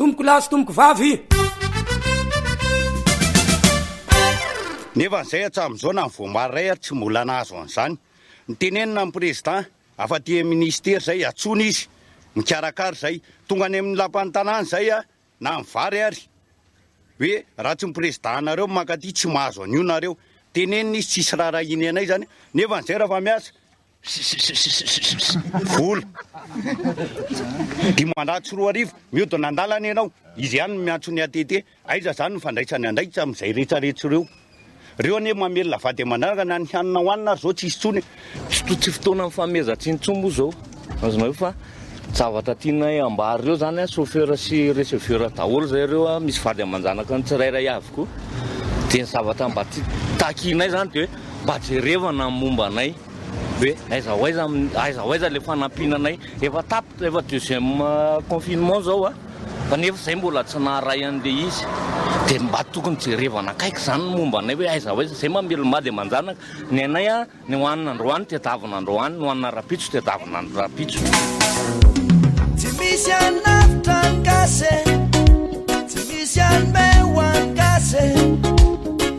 Tompoko lahy sy tompoko vavy. Nefa izay hatramin'izao na ny voamaly iray ary tsy mbola nahazo an'izany. Ny tenenina ny Président, afa-tie Ministère izay atsoina izy mikarakara izay. Tonga any amin'ny lapan'ny tanàna izay na ny vary ary. Hoe raha tsy ny Président anareo mankaty tsy mahazo an'io nareo. Tenenina izy tsisy raharahiany anay izany. Nefa izay raha fa miasa. Vola. Dimanjato sy roa arivo. Miodina an-dalana ianao. Izy ihany no miantso ny ATT. Aiza izany ny fandraisany andraikitra amin'izay rehetrarehetra ireo? Ireo anie mamelona vady aman-janaka na ny hanina hohanina ary izao tsy hisy intsony. Tsy fotoanan'ny fanomezan-tsiny intsony moa izao. Azonareo fa. Zavatra tianay hambara ireo izany, chauffeur sy receveur daholo izay ireo, misy vady aman-janaka ny tsirairay avy koa. Dia ny zavatra mba takianay izany dia hoe mba jerevana ny momba anay, hoe aiza ho aiza, aiza ho aiza ilay fanampiana anay. Efa tapitra, efa deuxième confinement izao fa nefa izay mbola tsy naharay an'ilay izy. Dia mba tokony jerevana akaiky izany ny momba anay hoe aiza ho aiza, izay mamelom-bady aman-janaka. Ny anay an! Ny hohanina androany tedavina androany, ny hohanina rapitso tedavina andro rapitso. Tsy misy an'avotra ny gasy e, tsy misy an'me ho an'ny gasy e,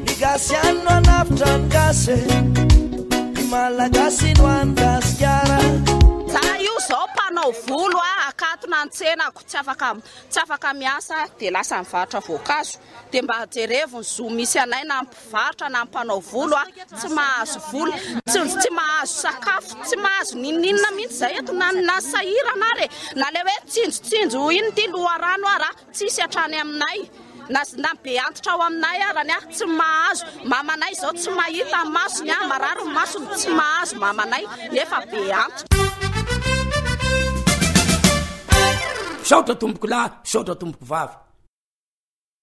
ny gasy any no an'avotra ny gasy e, ny malagasy no an'i Gasikara. Za io zao mpanao volo a, akatona ny tsenako, tsy afaka tsy afaka miasa dia lasa mivarotra voankazo, dia mba jerevo ny zo misy anay na mpivarotra na mpanao volo tsy mahazo vola, tsy tsy mahazo sakafo, tsy mahazo n'inon'inona mihitsy izay eto na na sahirana ary e. na le hoe tsinjotsinjo iny ity loharano ara tsisy hatrany aminay na na be antitra ao aminay arany ah tsy mahazo mamanay izao tsy mahita ny masony ah marary ny masony tsy mahazo mamanay nefa be antitra Misaotra tompoko lahy, misaotra tompoko vavy.